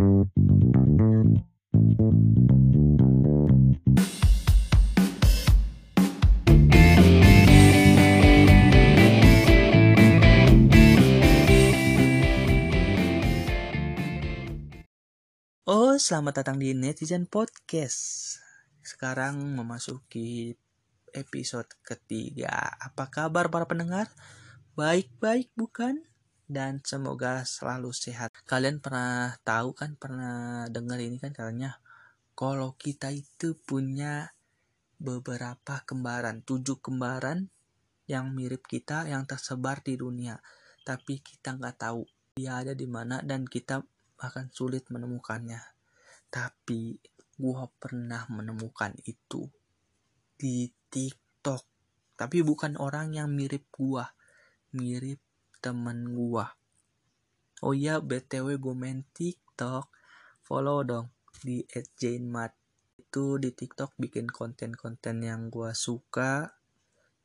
Oh, selamat datang di Netizen Podcast. Sekarang memasuki episode ketiga. Apa kabar para pendengar? Baik-baik bukan? Dan semoga selalu sehat. Kalian pernah tahu kan, pernah dengar ini kan katanya kalau kita itu punya beberapa kembaran, tujuh kembaran yang mirip kita yang tersebar di dunia. Tapi kita nggak tahu dia ada di mana dan kita akan sulit menemukannya. Tapi gua pernah menemukan itu di TikTok. Tapi bukan orang yang mirip gua, mirip temen gua. Oh iya, BTW gue main TikTok. Follow dong di @jainmat. Itu di TikTok bikin konten-konten yang gua suka.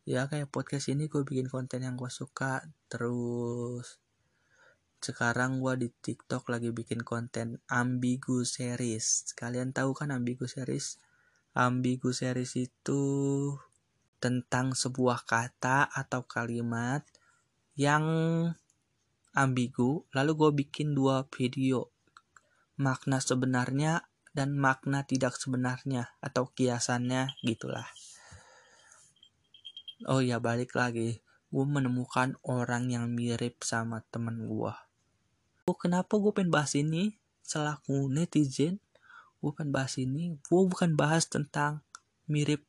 Ya kayak podcast ini gue bikin konten yang gua suka. Terus sekarang gua di TikTok lagi bikin konten ambigu series. Kalian tahu kan ambigu series? Ambigu series itu tentang sebuah kata atau kalimat yang ambigu. Lalu gue bikin dua video. Makna sebenarnya dan makna tidak sebenarnya atau kiasannya gitulah. Oh ya balik lagi, gue menemukan orang yang mirip sama temen gue oh, kenapa gue pengen bahas ini? Selaku netizen gue pengen bahas ini. Gue bukan bahas tentang mirip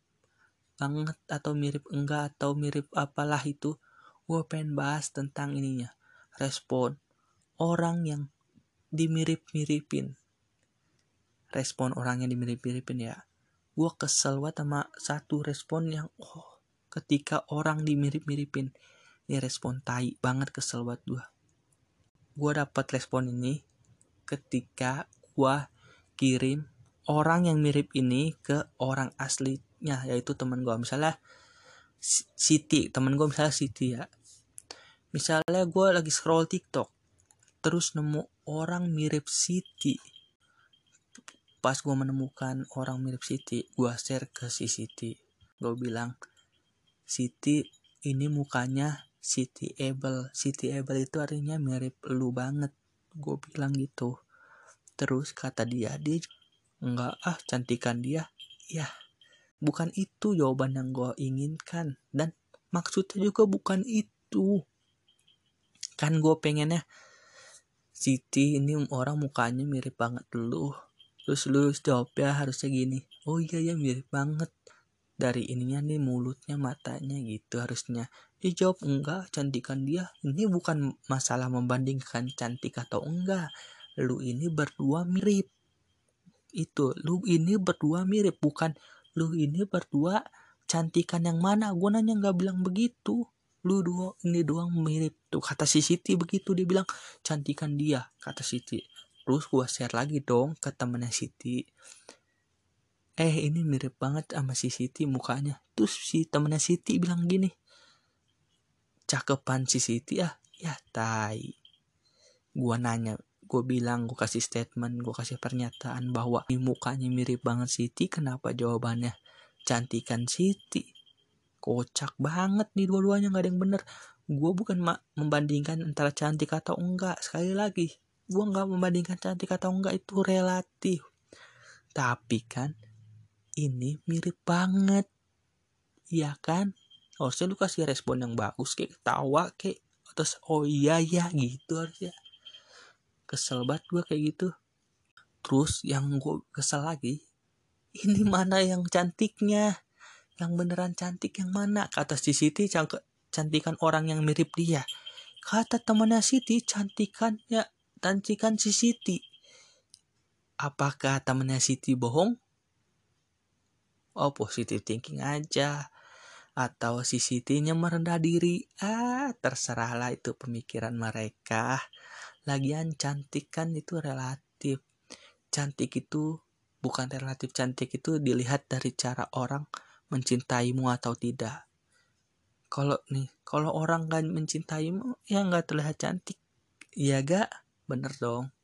banget atau mirip enggak atau mirip apalah itu gue pengen bahas tentang ininya. Respon orang yang dimirip-miripin. Respon orang yang dimirip-miripin ya. Gue kesel banget sama satu respon yang oh ketika orang dimirip-miripin. Ini respon tai banget kesel banget gue gue dapat respon ini ketika gue kirim orang yang mirip ini ke orang aslinya yaitu teman gue misalnya Siti teman gue misalnya Siti ya misalnya gue lagi scroll TikTok terus nemu orang mirip Siti. Pas gue menemukan orang mirip Siti gue share ke si Siti. Gue bilang Siti ini mukanya City Able City Able itu artinya mirip lu banget. Gue bilang gitu. Terus kata dia dia enggak ah cantikan dia. Ya bukan itu jawaban yang gue inginkan. Dan maksudnya juga bukan itu kan gue pengennya Siti ini orang mukanya mirip banget lu. Terus lu jawabnya harusnya gini oh iya ya mirip banget. Dari ininya nih mulutnya matanya gitu harusnya. Dijawab enggak cantikan dia. Ini bukan masalah membandingkan cantik atau enggak. Lu ini berdua mirip. Itu lu ini berdua mirip bukan. Lu ini berdua cantikan yang mana? Gue nanya nggak bilang begitu. Lu dua ini doang mirip tuh kata si Siti begitu dia bilang cantikan dia kata Siti. Terus gue share lagi dong ke temennya Siti. Eh ini mirip banget sama si Siti mukanya. Terus si temennya Siti bilang gini cakepan si Siti ah ya tai. Gua nanya gue bilang gue kasih statement gue kasih pernyataan bahwa ini mukanya mirip banget Siti kenapa jawabannya cantikan Siti? Kocak banget nih dua-duanya nggak ada yang bener gue bukan membandingkan antara cantik atau enggak sekali lagi gue nggak membandingkan cantik atau enggak itu relatif tapi kan ini mirip banget. Iya kan? Harusnya lu kasih respon yang bagus kayak ketawa kayak terus oh iya ya gitu harusnya. Kesel banget gue kayak gitu. Terus yang gue kesel lagi, ini mana yang cantiknya? Yang beneran cantik yang mana? Kata si Siti cantikan orang yang mirip dia. Kata temannya Siti cantikannya cantikan si Siti. Apakah temannya Siti bohong? oh positive thinking aja atau si Siti-nya merendah diri ah terserahlah itu pemikiran mereka lagian cantik kan itu relatif cantik itu bukan relatif cantik itu dilihat dari cara orang mencintaimu atau tidak kalau nih kalau orang gak mencintaimu ya nggak terlihat cantik. Iya gak bener dong